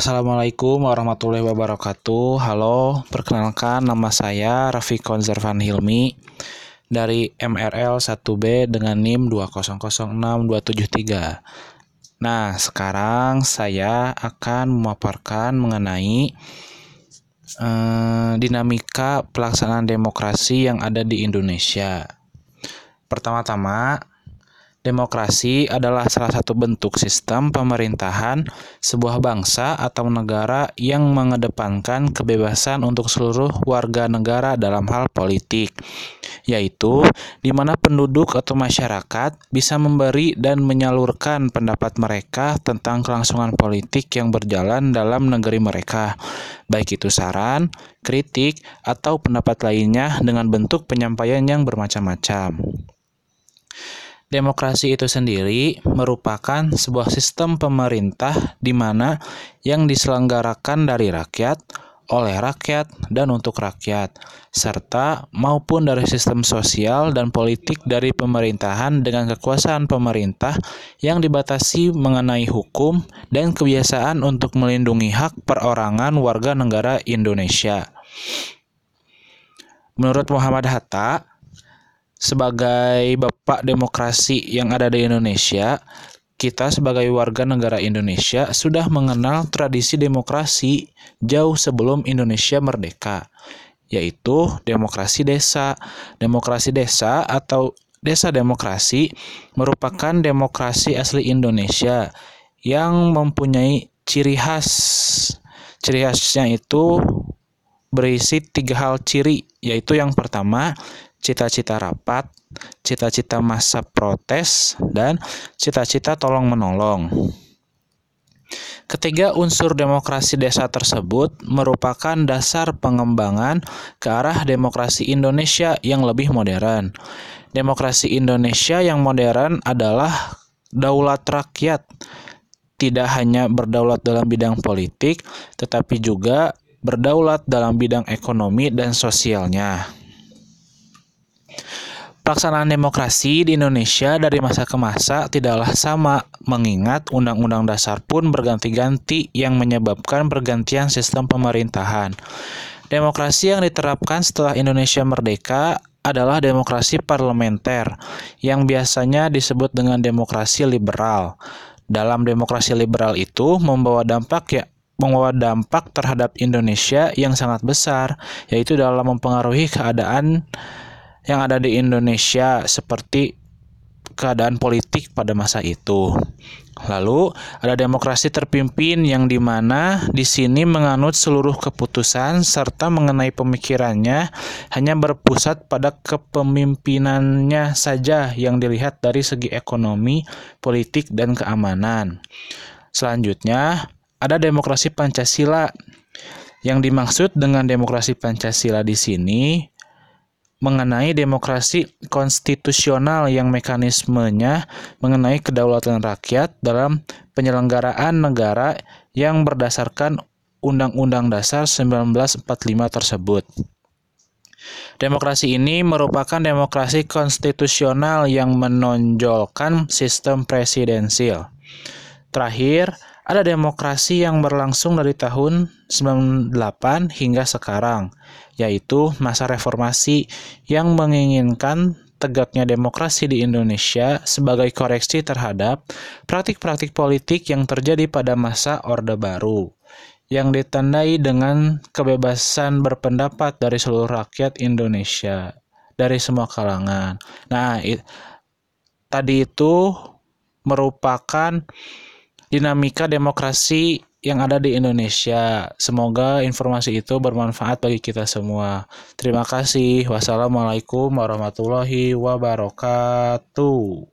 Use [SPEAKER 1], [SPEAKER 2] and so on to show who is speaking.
[SPEAKER 1] Assalamualaikum warahmatullahi wabarakatuh. Halo, perkenalkan nama saya Rafiq Konservan Hilmi dari MRL 1B dengan NIM 2006273. Nah, sekarang saya akan memaparkan mengenai eh, dinamika pelaksanaan demokrasi yang ada di Indonesia. Pertama-tama, Demokrasi adalah salah satu bentuk sistem pemerintahan sebuah bangsa atau negara yang mengedepankan kebebasan untuk seluruh warga negara dalam hal politik, yaitu di mana penduduk atau masyarakat bisa memberi dan menyalurkan pendapat mereka tentang kelangsungan politik yang berjalan dalam negeri mereka, baik itu saran, kritik, atau pendapat lainnya dengan bentuk penyampaian yang bermacam-macam. Demokrasi itu sendiri merupakan sebuah sistem pemerintah di mana yang diselenggarakan dari rakyat, oleh rakyat, dan untuk rakyat, serta maupun dari sistem sosial dan politik dari pemerintahan dengan kekuasaan pemerintah yang dibatasi mengenai hukum dan kebiasaan untuk melindungi hak perorangan warga negara Indonesia. Menurut Muhammad Hatta, sebagai bapak demokrasi yang ada di Indonesia, kita sebagai warga negara Indonesia sudah mengenal tradisi demokrasi jauh sebelum Indonesia merdeka, yaitu demokrasi desa. Demokrasi desa atau desa demokrasi merupakan demokrasi asli Indonesia yang mempunyai ciri khas. Ciri khasnya itu berisi tiga hal ciri, yaitu yang pertama cita-cita rapat, cita-cita masa protes, dan cita-cita tolong-menolong. Ketiga unsur demokrasi desa tersebut merupakan dasar pengembangan ke arah demokrasi Indonesia yang lebih modern. Demokrasi Indonesia yang modern adalah daulat rakyat, tidak hanya berdaulat dalam bidang politik, tetapi juga berdaulat dalam bidang ekonomi dan sosialnya. Pelaksanaan demokrasi di Indonesia dari masa ke masa tidaklah sama, mengingat Undang-Undang Dasar pun berganti-ganti yang menyebabkan pergantian sistem pemerintahan. Demokrasi yang diterapkan setelah Indonesia merdeka adalah demokrasi parlementer, yang biasanya disebut dengan demokrasi liberal. Dalam demokrasi liberal itu membawa dampak ya membawa dampak terhadap Indonesia yang sangat besar, yaitu dalam mempengaruhi keadaan yang ada di Indonesia seperti keadaan politik pada masa itu. Lalu ada demokrasi terpimpin yang di mana di sini menganut seluruh keputusan serta mengenai pemikirannya hanya berpusat pada kepemimpinannya saja yang dilihat dari segi ekonomi, politik, dan keamanan. Selanjutnya ada demokrasi Pancasila. Yang dimaksud dengan demokrasi Pancasila di sini mengenai demokrasi konstitusional yang mekanismenya mengenai kedaulatan rakyat dalam penyelenggaraan negara yang berdasarkan Undang-Undang Dasar 1945 tersebut. Demokrasi ini merupakan demokrasi konstitusional yang menonjolkan sistem presidensil. Terakhir, ada demokrasi yang berlangsung dari tahun 98 hingga sekarang, yaitu masa reformasi yang menginginkan tegaknya demokrasi di Indonesia sebagai koreksi terhadap praktik-praktik politik yang terjadi pada masa Orde Baru yang ditandai dengan kebebasan berpendapat dari seluruh rakyat Indonesia dari semua kalangan. Nah, tadi itu merupakan dinamika demokrasi yang ada di Indonesia. Semoga informasi itu bermanfaat bagi kita semua. Terima kasih. Wassalamualaikum warahmatullahi wabarakatuh.